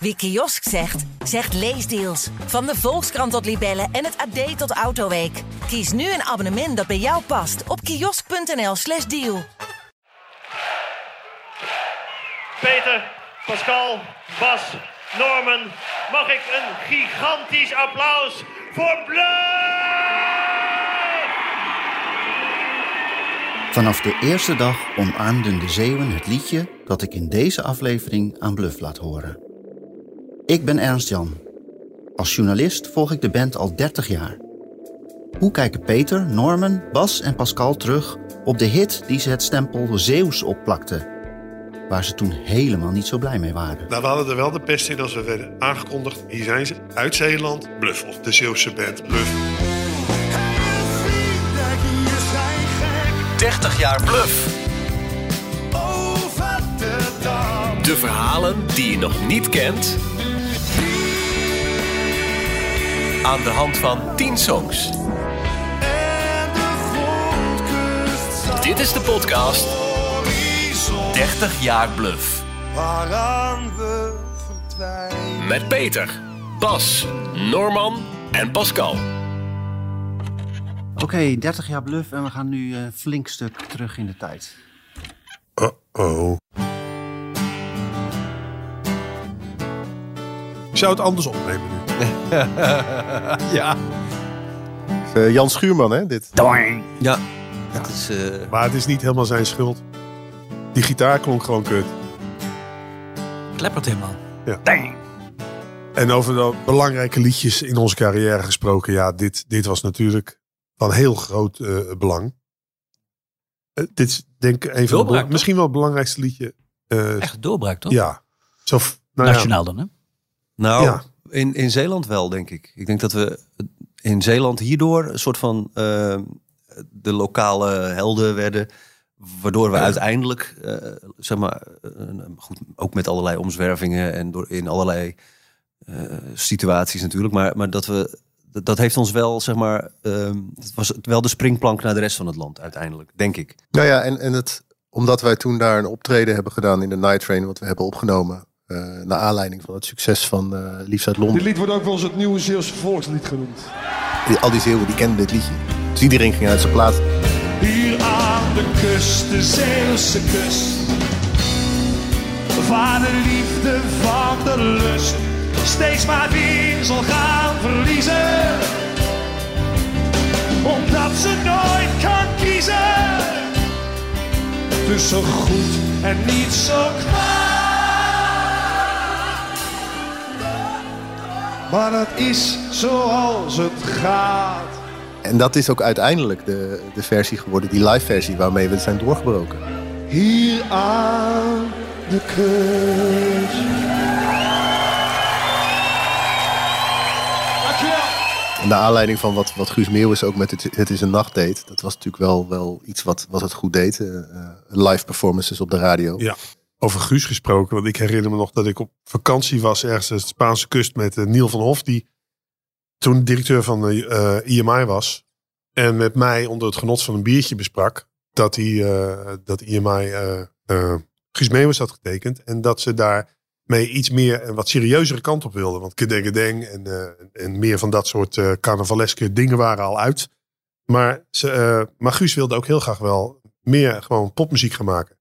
Wie kiosk zegt, zegt leesdeals. Van de Volkskrant tot Libellen en het AD tot Autoweek. Kies nu een abonnement dat bij jou past op kiosk.nl/slash deal. Peter, Pascal, Bas, Norman, mag ik een gigantisch applaus voor Bluff! Vanaf de eerste dag omarmden de Zeeuwen het liedje dat ik in deze aflevering aan Bluff laat horen. Ik ben Ernst Jan. Als journalist volg ik de band al 30 jaar. Hoe kijken Peter, Norman, Bas en Pascal terug op de hit die ze het stempel Zeeuws opplakten? Waar ze toen helemaal niet zo blij mee waren. Nou, we hadden er wel de pest in als we werden aangekondigd. Hier zijn ze, uit Zeeland, Bluff. Of de Zeeuwse band, Bluff. 30 jaar Bluff. De verhalen die je nog niet kent. Aan de hand van 10 songs. Dit is de podcast 30 jaar Bluff. Waaraan we verdwijnen. Met Peter, Bas, Norman en Pascal. Oké, 30 jaar Bluff en we gaan nu een flink stuk terug in de tijd. Uh-oh. Ik zou het anders opnemen nu. ja. Uh, Jan Schuurman, hè, dit? Ja. Het is, uh... Maar het is niet helemaal zijn schuld. Die gitaar klonk gewoon kut. Kleppert helemaal. Ja. En over de belangrijke liedjes in onze carrière gesproken. Ja, dit, dit was natuurlijk van heel groot uh, belang. Uh, dit is denk ik een van de misschien wel het belangrijkste liedje. Uh, Echt doorbraak, toch? Ja. Zo, nou Nationaal dan, hè? Nou, ja. In, in Zeeland wel, denk ik. Ik denk dat we in Zeeland hierdoor een soort van de lokale helden werden. Waardoor we ja. uiteindelijk, zeg maar, goed, ook met allerlei omzwervingen en door, in allerlei situaties natuurlijk. Maar, maar dat we dat heeft ons wel, zeg maar, uh, het was wel de springplank naar de rest van het land uiteindelijk, denk ik. Nou ja, en, en het, omdat wij toen daar een optreden hebben gedaan in de Night Train, wat we hebben opgenomen, uh, naar aanleiding van het succes van uh, Liefst uit Londen. Dit lied wordt ook wel eens het nieuwe Zeeuwse volkslied genoemd. Die, al die Zeeuwen die kenden dit liedje. Dus iedereen ging uit zijn plaats. Hier aan de kust, de Zeeuwse kust. Waar de liefde van de lust steeds maar weer zal gaan verliezen. Omdat ze nooit kan kiezen tussen goed en niet zo kwaad. Maar het is zoals het gaat. En dat is ook uiteindelijk de, de versie geworden, die live versie waarmee we zijn doorgebroken. Hier aan de kust. En de aanleiding van wat, wat Guus Meeuwis ook met het, het is een nacht deed. Dat was natuurlijk wel, wel iets wat, wat het goed deed. Uh, live performances op de radio. Ja, over Guus gesproken. Want ik herinner me nog dat ik op vakantie was ergens de Spaanse kust met uh, Niel van Hof. Die toen directeur van de uh, IMI was. En met mij onder het genot van een biertje besprak. Dat, hij, dat IMI Guus Meeuwis had getekend. En dat ze daar mee iets meer een wat serieuzere kant op wilde. Want Kedengedeng en, en meer van dat soort carnavaleske dingen waren al uit. Maar, ze, maar Guus wilde ook heel graag wel meer gewoon popmuziek gaan maken.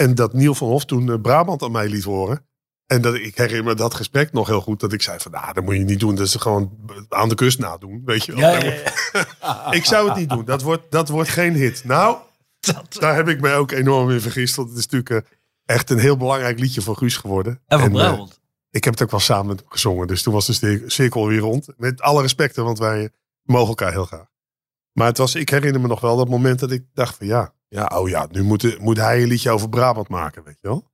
En dat Niel van Hof toen Brabant aan mij liet horen. En dat, ik herinner me dat gesprek nog heel goed. Dat ik zei van, nou, dat moet je niet doen. Dat is gewoon aan de kust nadoen, weet je wel. Ja, ja, ja. ik zou het niet doen. Dat wordt, dat wordt geen hit. Nou, dat... daar heb ik mij ook enorm in vergist. Want het is natuurlijk echt een heel belangrijk liedje voor Guus geworden. En van Brabant. Uh, ik heb het ook wel samen met hem gezongen. Dus toen was de cirkel weer rond. Met alle respecten, want wij mogen elkaar heel graag. Maar het was, ik herinner me nog wel dat moment dat ik dacht van ja, ja oh ja, nu moet, moet hij een liedje over Brabant maken, weet je wel.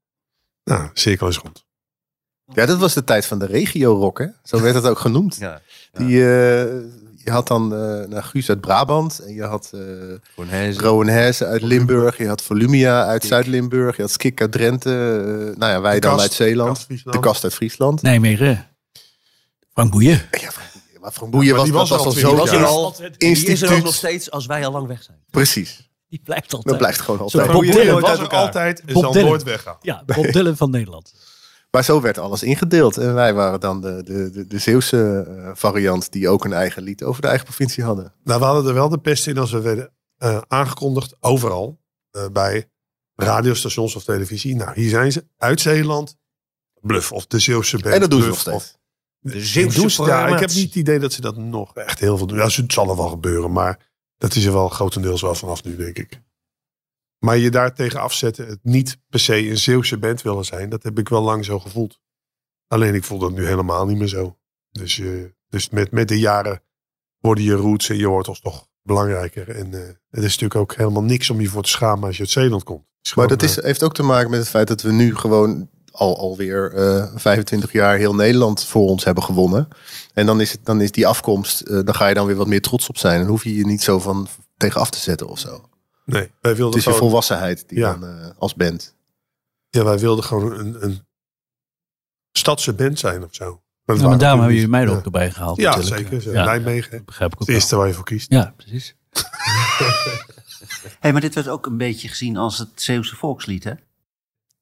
Nou, cirkel is rond. Ja, dat was de tijd van de regio-rock, hè? Zo werd het ook genoemd. Ja, ja. Die, uh, je had dan uh, nou, Guus uit Brabant. En je had uh, Rowan uit Limburg. Je had Volumia uit Zuid-Limburg. Je had Skik uit Drenthe. Uh, nou ja, wij de dan kast, uit Zeeland. Kast de Kast uit Friesland. Nijmegen. Frank Boeien. Ja, Frank Boeien. Maar Frank Boeien was, was, was al zo was ja. al instituut. is er ook nog steeds als wij al lang weg zijn. Precies. Die blijft altijd. Dat blijft gewoon Zo, altijd. Bob Dylan was er altijd en Bob zal Dylan. nooit weggaan. Ja, Bob Dylan van Nederland. Maar zo werd alles ingedeeld. En wij waren dan de, de, de, de Zeeuwse eh, variant die ook een eigen lied over de eigen provincie hadden. Nou, we hadden er wel de pest in als we werden eh, aangekondigd, overal, eh, bij radiostations of televisie. Nou, hier zijn ze, uit Zeeland, Bluff of de Zeeuwse band. En dat doen ze nog of- steeds. De Zeeuwse Ja, ik heb niet het idee dat ze dat nog echt heel veel doen. Ja, het zal er wel gebeuren, maar dat is er wel grotendeels wel vanaf nu, denk ik. Maar je daar tegen afzetten, het niet per se een Zeeuwse band willen zijn, dat heb ik wel lang zo gevoeld. Alleen ik voel dat nu helemaal niet meer zo. Dus, eh, dus met, met de jaren worden je roots en je wortels toch belangrijker. En eh, het is natuurlijk ook helemaal niks om je voor te schamen als je uit Zeeland komt. Maar dat is, eh, heeft ook te maken met het feit dat we nu gewoon al, alweer eh 25 jaar heel Nederland voor ons hebben gewonnen. En dan is, het, dan is die afkomst, eh, dan ga je dan weer wat meer trots op zijn. En hoef je je niet zo van tegen af te zetten of zo. nee, wij wilden Het is je gewoon, volwassenheid die Ja. dan eh, als band. ja, wij wilden gewoon een, een stadse band zijn of zo. Dat Ja, maar daarom hebben jullie mij er Ja. ook erbij gehaald. Ja, natuurlijk. zeker. Zo, Ja, Nijmegen. dat begrijp ik ook Het eerste waar je voor kiest. Ja, precies. Hey, maar dit werd ook een beetje gezien als het Zeeuwse volkslied, hè?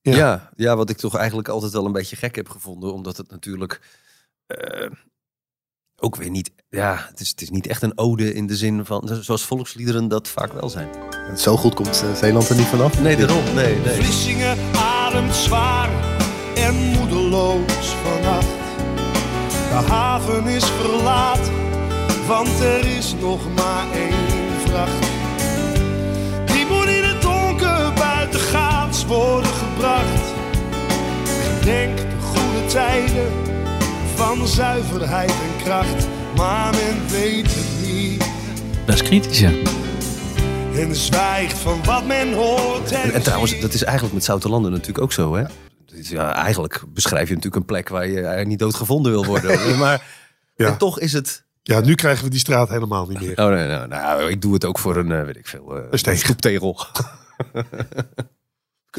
Ja. Ja. Ja, wat ik toch eigenlijk altijd wel een beetje gek heb gevonden. Omdat het natuurlijk eh, ook weer niet... Ja, het is, het is niet echt een ode in de zin van... Zoals volksliederen dat vaak wel zijn. En zo goed komt eh, Zeeland er niet vanaf. Nee, daarom. Nee, nee. Vlissingen ademt zwaar en moedeloos vannacht. De haven is verlaten, want er is nog maar één vracht. Worden gebracht. Gedenk de goede tijden van zuiverheid en kracht, maar men weet het niet. Dat is kritisch, ja. En zwijgt van wat men hoort en, En, en trouwens, dat is eigenlijk met Zoutelanden natuurlijk ook zo, hè? Het is, Ja, eigenlijk beschrijf je natuurlijk een plek waar je eigenlijk niet doodgevonden wil worden. maar Ja. en toch is het... Ja, nu krijgen we die straat helemaal niet meer. Oh nee, nou, nou, ik doe het ook voor een, eh, weet ik veel, eh, Een stoeptegel.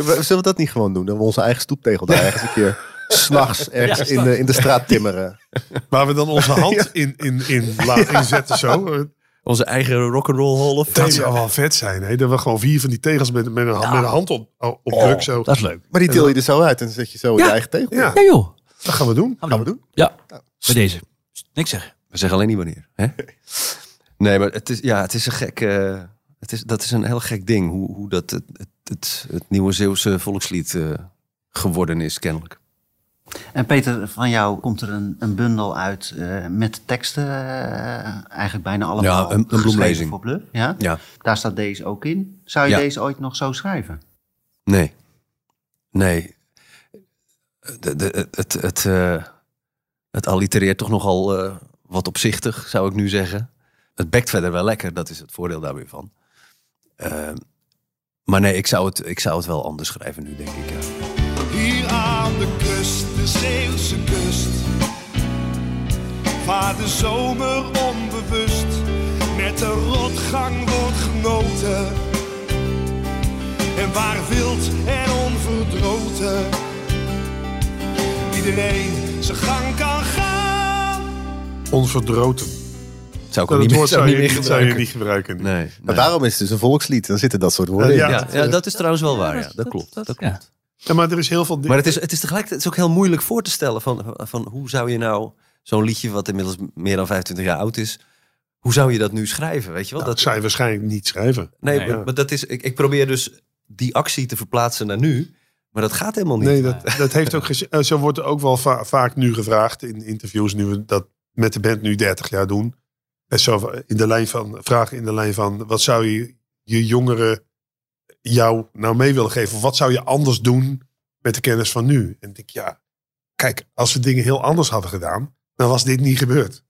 Zullen we dat niet gewoon doen? Dat we onze eigen stoeptegel daar ergens een keer s'nachts ergens in, de, in de straat timmeren. Waar we dan onze hand in, in, in laten inzetten zo. Onze eigen rock'n'roll hall of fame. Dat zou wel vet zijn. Hè? Dat we gewoon vier van die tegels met, met, een, hand- met een hand op, op druk zo. Dat is leuk. Maar die til je er zo uit en dan zet je zo in je eigen tegel. Ja, Ja, joh. dat gaan we doen. Gaan we doen. Ja, bij deze. Niks zeggen. We zeggen alleen niet wanneer. Hè? Nee, maar het is, ja, het is een gek... eh, het is, dat is een heel gek ding. Hoe, hoe dat het, het, het, het nieuwe Zeeuwse volkslied eh, geworden is, kennelijk. En Peter, van jou komt er een, een bundel uit eh, met teksten, eh, eigenlijk bijna allemaal Ja, een- een bloemlezing. voor Bluff. Ja? Ja. Daar staat deze ook in. Zou je Ja. deze ooit nog zo schrijven? Nee. Nee. De, de, het, het, eh, het allitereert toch nogal wat opzichtig, zou ik nu zeggen. Het bekt verder wel lekker, dat is het voordeel daar weer van. Maar nee, ik zou, het, ik zou het wel anders schrijven nu, denk ik. Ja. Hier aan de kust, de Zeeuwse kust. Waar de zomer onbewust met de rotgang wordt genoten. En waar wild en onverdroten iedereen zijn gang kan gaan. Onverdroten. Zou ik Dat ook niet, woord zou niet je, meer zou je gebruiken. niet gebruiken. Nee, Maar daarom is het dus een volkslied. Dan zitten dat soort woorden in. Ja. Ja, ja, dat is trouwens wel waar. Ja, dat klopt. Dat Ja. klopt. Ja, maar er is heel veel. Maar het is, het is tegelijkertijd het is ook heel moeilijk voor te stellen van, van hoe zou je nou zo'n liedje wat inmiddels meer dan 25 jaar oud is, hoe zou je dat nu schrijven? Weet je wel? dat dat, zou je waarschijnlijk niet schrijven. nee, Nee. maar, maar dat is, ik, ik probeer dus die actie te verplaatsen naar nu, maar dat gaat helemaal niet. Nee, dat, dat heeft ook eh, Zo wordt er ook wel va- vaak nu gevraagd in interviews, nu we dat met de band nu 30 jaar doen. En zo in de lijn van vragen in de lijn van wat zou je je jongeren jou nou mee willen geven? Of wat zou je anders doen met de kennis van nu? En ik denk, ja, kijk, als we dingen heel anders hadden gedaan, dan was dit niet gebeurd.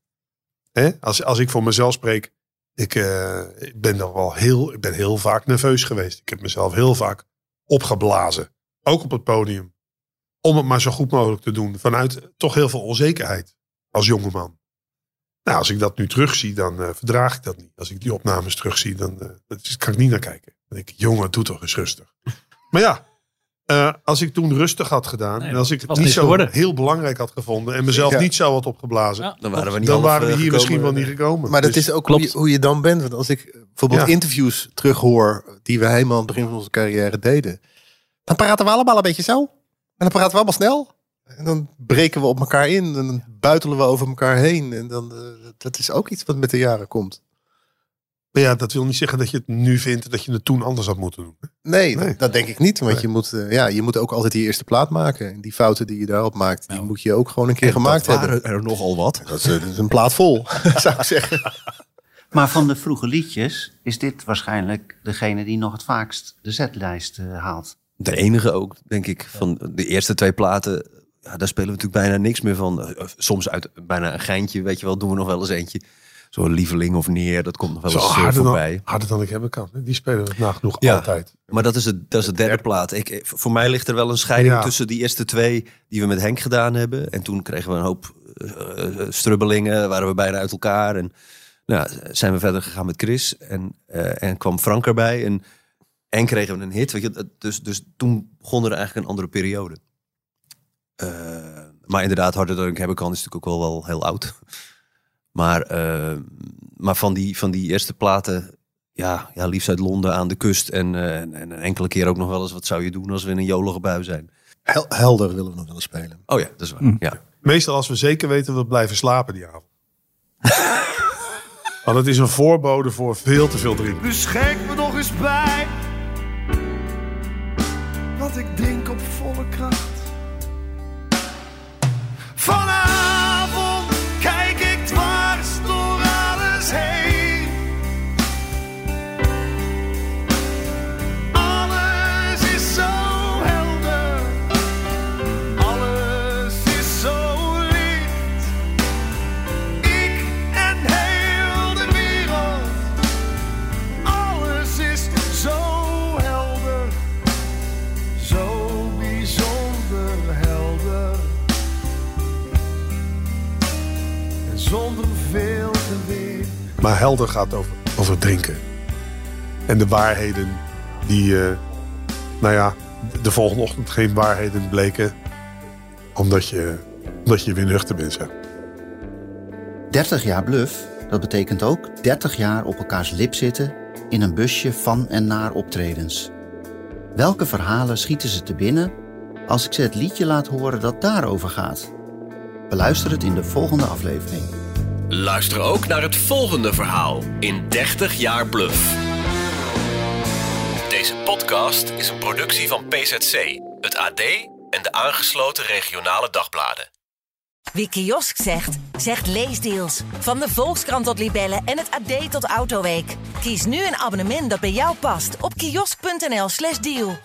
Hè? Als, als ik voor mezelf spreek, ik, eh, ik ben dan wel heel, ik ben heel vaak nerveus geweest. Ik heb mezelf heel vaak opgeblazen. Ook op het podium. Om het maar zo goed mogelijk te doen. Vanuit toch heel veel onzekerheid. Als jongeman. Nou, als ik dat nu terugzie, dan eh, verdraag ik dat niet. Als ik die opnames terugzie, dan eh, dat is- kan ik niet naar kijken. Dan denk ik, jongen, doe toch eens rustig. Maar ja, eh, als ik toen rustig had gedaan. Nee, en als ik het niet zo geworden. heel belangrijk had gevonden. En mezelf Ja. niet zo had opgeblazen. Ja. Dan waren we niet dan waren we hier gekomen. misschien wel niet gekomen. Maar dat Dus- is ook hoe je, klopt. hoe je dan bent. Want als ik bijvoorbeeld Ja. interviews terughoor die we helemaal aan het begin van onze carrière deden. Dan praten we allemaal een beetje zo. En dan praten we allemaal snel. En dan breken we op elkaar in. En dan buitelen we over elkaar heen. En dan, eh, dat is ook iets wat met de jaren komt. Maar ja, dat wil niet zeggen dat je het nu vindt en dat je het toen anders had moeten doen. Nee, Dat, dat denk ik niet. Want je, moet, eh, ja, je moet ook altijd die eerste plaat maken. En die fouten die je daarop maakt, die moet je ook gewoon een keer En gemaakt dat waren hebben. er nogal wat. Dat is, dat is een plaat vol, zou ik zeggen. Maar van de vroege liedjes is dit waarschijnlijk degene die nog het vaakst de zetlijst eh, haalt. De enige ook, denk ik. Van de eerste twee platen, ja, daar spelen we natuurlijk bijna niks meer van. Eh, Soms uit bijna een geintje, weet je wel, doen we nog wel eens eentje. Zo'n lieveling of neer, dat komt nog wel eens eh, harder dan, voorbij. harder dan ik hebben kan. Die spelen we nagenoeg Ja, altijd. Maar dat is, het, dat is de derde plaat. Ik, eh, voor mij ligt er wel een scheiding Ja. tussen die eerste twee die we met Henk gedaan hebben. En toen kregen we een hoop eh, eh, strubbelingen, waren we bijna uit elkaar. En nou, zijn we verder gegaan met Chris. En, eh, en kwam Frank erbij. En, en kregen we een hit. Weet je, dus, dus toen begon er eigenlijk een andere periode. Eh, maar inderdaad, Harder dan ik hebben kan is natuurlijk ook wel, wel heel oud. Maar, eh, maar van, die, van die eerste platen ja, ja, liefst uit Londen aan de kust. En, eh, en, en een enkele keer ook nog wel eens, wat zou je doen als we in een jolige bui zijn? Hel- helder willen we nog wel eens spelen. Oh ja, dat is waar. Hm. Ja. Meestal als we zeker weten dat we blijven slapen die avond. Want het is een voorbode voor veel te veel drinken. Dus schenk me nog eens bij. Want ik drink op volle kracht. Helder gaat over, over drinken. En de waarheden die, eh, nou ja, de volgende ochtend geen waarheden bleken. Omdat je, omdat je weer nuchter bent. Zeg. 30 jaar bluff, dat betekent ook 30 jaar op elkaars lip zitten in een busje van en naar optredens. Welke verhalen schieten ze te binnen als ik ze het liedje laat horen dat daarover gaat? Beluister het in de volgende aflevering. Luister ook naar het volgende verhaal in 30 jaar Bluff. Deze podcast is een productie van PZC, het AD en de aangesloten regionale dagbladen. Wie kiosk zegt, zegt leesdeals. Van de Volkskrant tot Libellen en het AD tot Autoweek. Kies nu een abonnement dat bij jou past op kiosk.nl/slash deal.